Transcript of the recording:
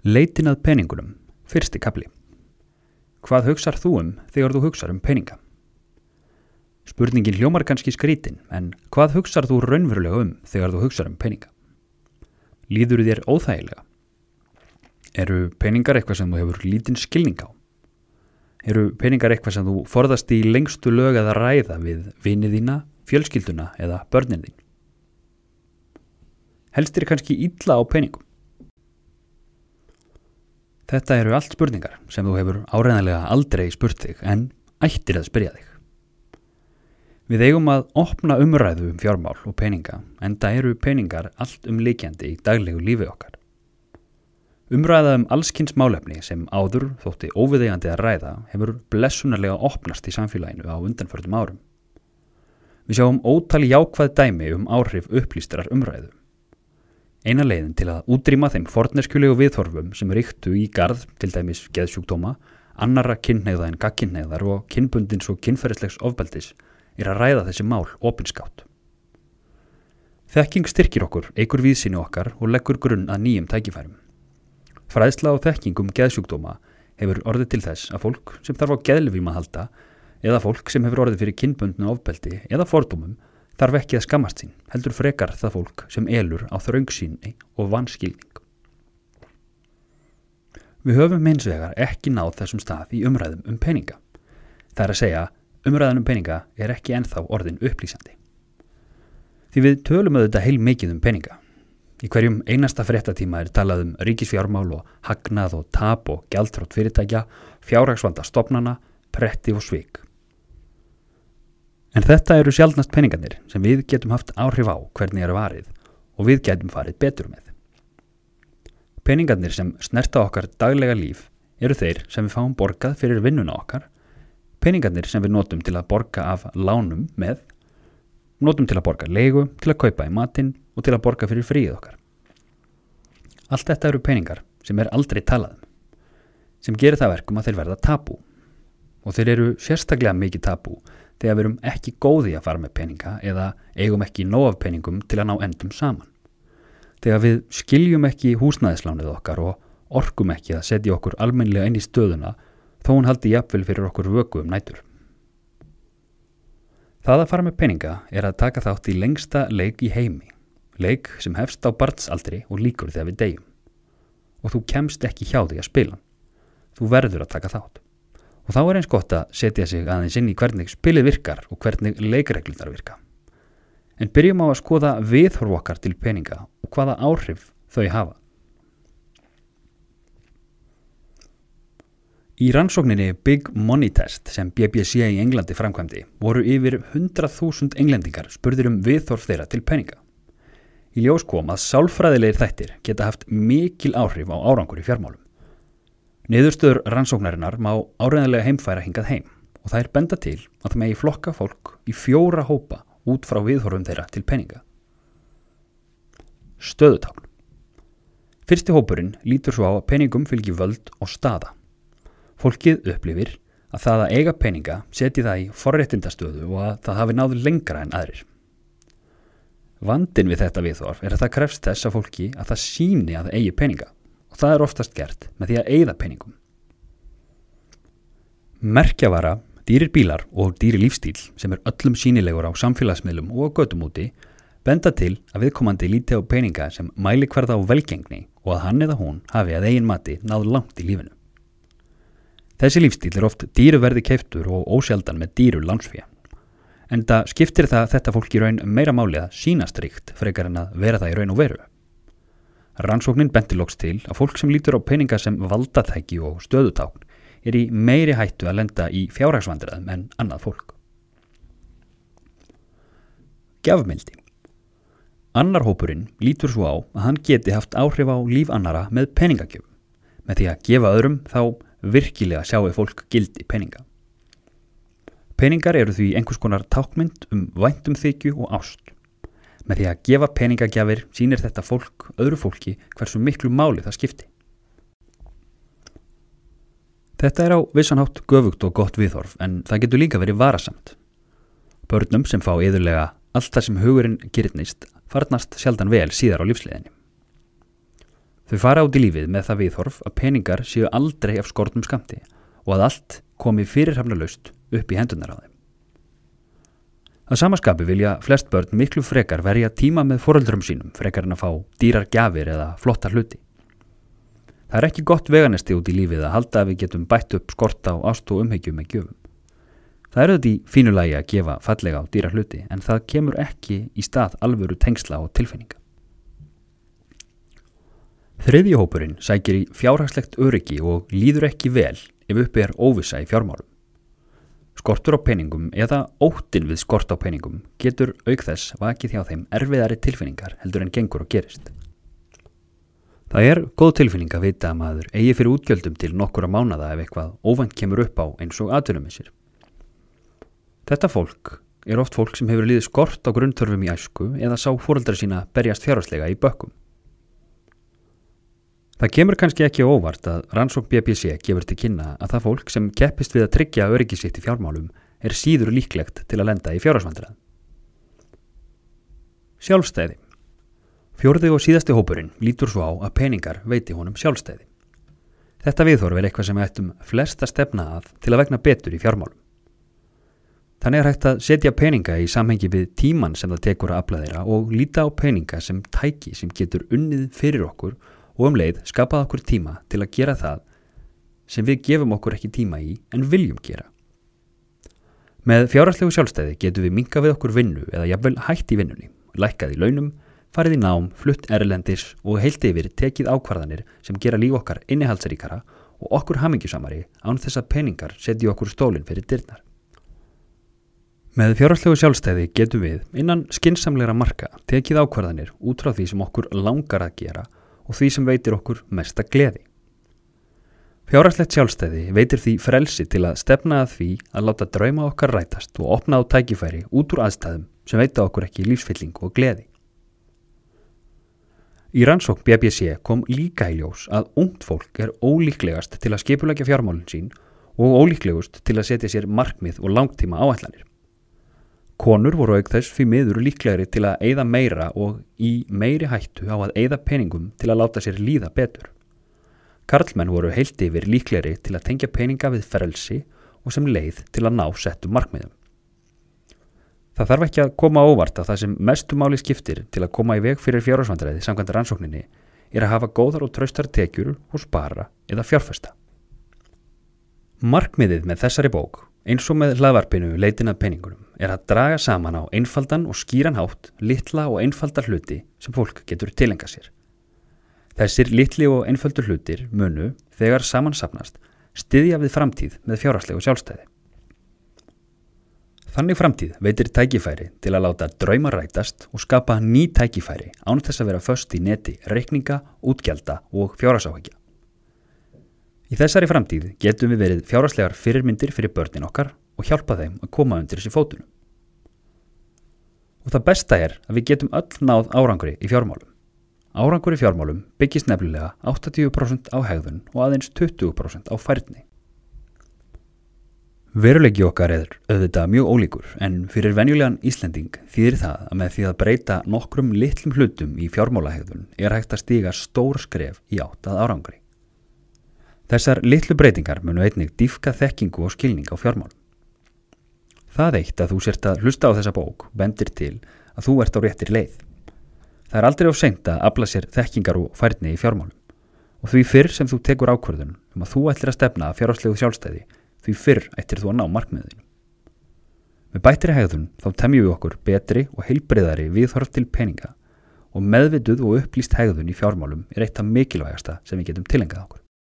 Leitin að peningunum, fyrsti kapli. Hvað hugsar þú um þegar þú hugsar um peninga? Spurningin hljómar kannski skrítin, en hvað hugsar þú raunverulega um þegar þú hugsar um peninga? Líður þér óþægilega? Eru peningar eitthvað sem þú hefur lítinn skilning á? Eru peningar eitthvað sem þú forðast í lengstu lög að ræða við vinið þína, fjölskylduna eða börnin þín? Helst er kannski illa á peningum? Þetta eru allt spurningar sem þú hefur áreðanlega aldrei spurt þig en ættir að spyrja þig. Við eigum að opna umræðu um fjármál og peninga en það eru peningar allt um líkjandi í daglegu lífi okkar. Umræða um allskynns málefni sem áður þótti óviðeigandi að ræða hefur blessunarlega opnast í samfélaginu á undanförðum árum. Við sjáum ótali jákvæð dæmi um áhrif upplýstrar umræðu. Eina leiðin til að útrýma þeim forneskjulegu viðhorfum sem ríktu í garð til dæmis geðsjúkdóma, annara kynneigða en gagkinneiðar og kynbundins og kynferðislegs ofbeldis er að ræða þessi mál opinskátt. Þekking styrkir okkur, eigur víðsynni okkar og leggur grunn að nýjum tækifærum. Fræðsla og þekkingum geðsjúkdóma hefur orðið til þess að fólk sem þarf á geðlifím að halda eða fólk sem hefur orðið fyrir kynbundinu ofbeldi eða fordómum þarf ekki að skammast sín, heldur frekar það fólk sem elur á þraungsýnni og vanskilning. Við höfum eins vegar ekki náð þessum stað í umræðum um peninga. Það er að segja, umræðan um peninga er ekki enþá orðin upplýsandi. Því við tölum auðvitað heil mikið um peninga. Í hverjum einasta fréttatíma er talað um ríkisfjármál og hagnað og tap og gjaldtrótt fyrirtækja, fjárhagsvanda stopnana, pretti og svik. En þetta eru sjálfnast peningarnir sem við getum haft áhrif á hvernig eru varið og við getum farið betur með. Peningarnir sem snerta okkar daglega líf eru þeir sem við fáum borgað fyrir vinnuna okkar, peningarnir sem við notum til að borga af lánum með, notum til að borga leigu, til að kaupa í matinn og til að borga fyrir fríð okkar. Allt þetta eru peningar sem er aldrei talaðum, sem gerir það verkum að þeir verða tabú og þeir eru sérstaklega mikið tabú þegar við erum ekki góði að fara með peninga eða eigum ekki nóg af peningum til að ná endum saman. Þegar við skiljum ekki húsnæðislánið okkar og orkum ekki að setja okkur almennilega inn í stöðuna þó hún haldi jafnvel fyrir okkur vöku um nætur. Það að fara með peninga er að taka þátt í lengsta leik í heimi, leik sem hefst á barnsaldri og líkur þegar við deyjum. Og þú kemst ekki hjá því að spila. Þú verður að taka þátt. Og þá er eins gott að setja sig aðeins inn í hvernig spilið virkar og hvernig leikreglunar virka. En byrjum á að skoða viðhorf okkar til peninga og hvaða áhrif þau hafa. Í rannsókninni Big Money Test sem BBC í Englandi framkvæmdi voru yfir 100.000 englendingar spurðir um viðhorf þeirra til peninga. Í ljós kom að sálfræðilegir þættir geta haft mikil áhrif á árangur í fjármálum. Niðurstöður rannsóknarinnar má áreðanlega heimfæra hingað heim og það er benda til að það megi flokka fólk í fjóra hópa út frá viðhorfum þeirra til peninga. Stöðutákn Fyrsti hópurinn lítur svo á að peningum fylgji völd og staða. Fólkið upplifir að það að eiga peninga seti það í forréttindastöðu og að það hafi náðu lengra en aðrir. Vandin við þetta viðhorf er að það krefst þess að fólki að það síni að það eigi peninga það er oftast gert með því að eigða peningum. Merkjavara, dýrir bílar og dýri lífstíl sem er öllum sínilegur á samfélagsmiðlum og gödum úti benda til að viðkomandi líti á peninga sem mæli hverða á velgengni og að hann eða hún hafi að eigin mati náð langt í lífinu. Þessi lífstíl er oft dýruverði keiftur og ósjaldan með dýru landsfíja. En það skiptir það þetta fólk í raun meira máli að sínast ríkt frekar en að vera það í raun og veru. Rannsóknin bentilóks til að fólk sem lítur á peninga sem valdatæki og stöðutákn er í meiri hættu að lenda í fjárhagsvandræðum en annað fólk. Gjafmildi Annar hópurinn lítur svo á að hann geti haft áhrif á líf annara með peningagjöf. Með því að gefa öðrum þá virkilega sjáu fólk gildi peninga. Peningar eru því einhvers konar tákmynd um væntum þykju og ást. Með því að gefa peningagjafir sínir þetta fólk, öðru fólki, hversu miklu máli það skipti. Þetta er á vissanhátt göfugt og gott viðhorf en það getur líka verið varasamt. Börnum sem fá yðurlega allt það sem hugurinn gerðnist farnast sjaldan vel síðar á lífsleginni. Þau fara át í lífið með það viðhorf að peningar séu aldrei af skortum skamti og að allt komi fyrirhafna laust upp í hendunar á þeim. Að samaskapi vilja flest börn miklu frekar verja tíma með foreldrum sínum frekar en að fá dýrar gjafir eða flotta hluti. Það er ekki gott veganesti út í lífið að halda að við getum bætt upp skorta og ást og umhegjum með gjöfum. Það er auðvitað í fínulagi að gefa fallega á dýrar hluti en það kemur ekki í stað alvöru tengsla og tilfinninga. Þriðjuhópurinn sækir í fjárhagslegt öryggi og líður ekki vel ef uppi er óvisa í fjármálum. Skortur á peningum eða óttin við skort á peningum getur auk þess vakið hjá þeim erfiðari tilfinningar heldur en gengur og gerist. Það er góð tilfinning að vita að maður eigi fyrir útgjöldum til nokkura mánada ef eitthvað óvænt kemur upp á eins og atvinnumissir. Þetta fólk er oft fólk sem hefur liðið skort á grunntörfum í æsku eða sá fóröldra sína berjast fjárháslega í bökkum. Það kemur kannski ekki óvart að rannsók BBC gefur til kynna að það fólk sem keppist við að tryggja öryggisitt í fjármálum er síður líklegt til að lenda í fjárhásvandrað. Sjálfstæði Fjórði og síðasti hópurinn lítur svo á að peningar veiti honum sjálfstæði. Þetta viðhorf er eitthvað sem ættum flesta stefna að til að vegna betur í fjármálum. Þannig er hægt að setja peninga í samhengi við tíman sem það tekur að afla þeirra og líta á peninga sem tæki sem getur unnið fyrir okkur og um leið skapað okkur tíma til að gera það sem við gefum okkur ekki tíma í en viljum gera. Með fjárhaldlegu sjálfstæði getum við minga við okkur vinnu eða jafnvel hætt í vinnunni, lækkað í launum, farið í nám, flutt erlendis og heilt yfir tekið ákvarðanir sem gera líf okkar innihalsaríkara og okkur hamingjusamari án þess að peningar setja okkur stólinn fyrir dyrnar. Með fjárhaldlegu sjálfstæði getum við innan skinsamleira marka tekið ákvarðanir út frá því sem okkur langar að gera og því sem veitir okkur mesta gleði. Fjárhagslegt sjálfstæði veitir því frelsi til að stefna að því að láta drauma okkar rætast og opna á tækifæri út úr aðstæðum sem veita okkur ekki lífsfylling og gleði. Í rannsókn BBC kom líka í ljós að ungt fólk er ólíklegast til að skipulækja fjármálun sín og ólíklegust til að setja sér markmið og langtíma áætlanir. Konur voru auk þess fyrir miður líklegri til að eigða meira og í meiri hættu á að eigða peningum til að láta sér líða betur. Karlmenn voru heilt yfir líklegri til að tengja peninga við frelsi og sem leið til að ná settu markmiðum. Það þarf ekki að koma óvart að það sem mestu máli skiptir til að koma í veg fyrir fjárhagsvandræði samkvæmt rannsókninni er að hafa góðar og traustar tekjur og spara eða fjárfesta. Markmiðið með þessari bók Eins og með hlaðvarpinu leitin að peningunum er að draga saman á einfaldan og skýran hátt litla og einfaldar hluti sem fólk getur tilenga sér. Þessir litli og einfaldur hlutir munu, þegar samansapnast, styðja við framtíð með fjárhagslegu sjálfstæði. Þannig framtíð veitir tækifæri til að láta drauma rætast og skapa ný tækifæri án þess að vera först í neti reikninga, útgjalda og fjárhagsáhækja. Í þessari framtíð getum við verið fjáraslegar fyrirmyndir fyrir börnin okkar og hjálpa þeim að koma undir þessi fótunum. Og það besta er að við getum öll náð árangri í fjármálum. Árangur í fjármálum byggist nefnilega 80% á hegðun og aðeins 20% á færni. Veruleiki okkar er auðvitað mjög ólíkur en fyrir venjulegan Íslending þýðir það að með því að breyta nokkrum litlum hlutum í fjármálahegðun er hægt að stíga stór skref í átt að árangri. Þessar litlu breytingar munu einnig dýfka þekkingu og skilning á fjármálum. Það eitt að þú sért að hlusta á þessa bók bendir til að þú ert á réttir leið. Það er aldrei á seint að afla sér þekkingar og færni í fjármálum og því fyrr sem þú tekur ákvörðun um að þú ætlir að stefna fjárháslegu sjálfstæði því fyrr ættir þú að ná markmiðinu. Með bættri hegðun þá temjum við okkur betri og heilbreyðari viðhorf til peninga og meðvituð og upplýst hegðun í fjármálum er eitt af mikilvægasta sem við getum tilengað okkur.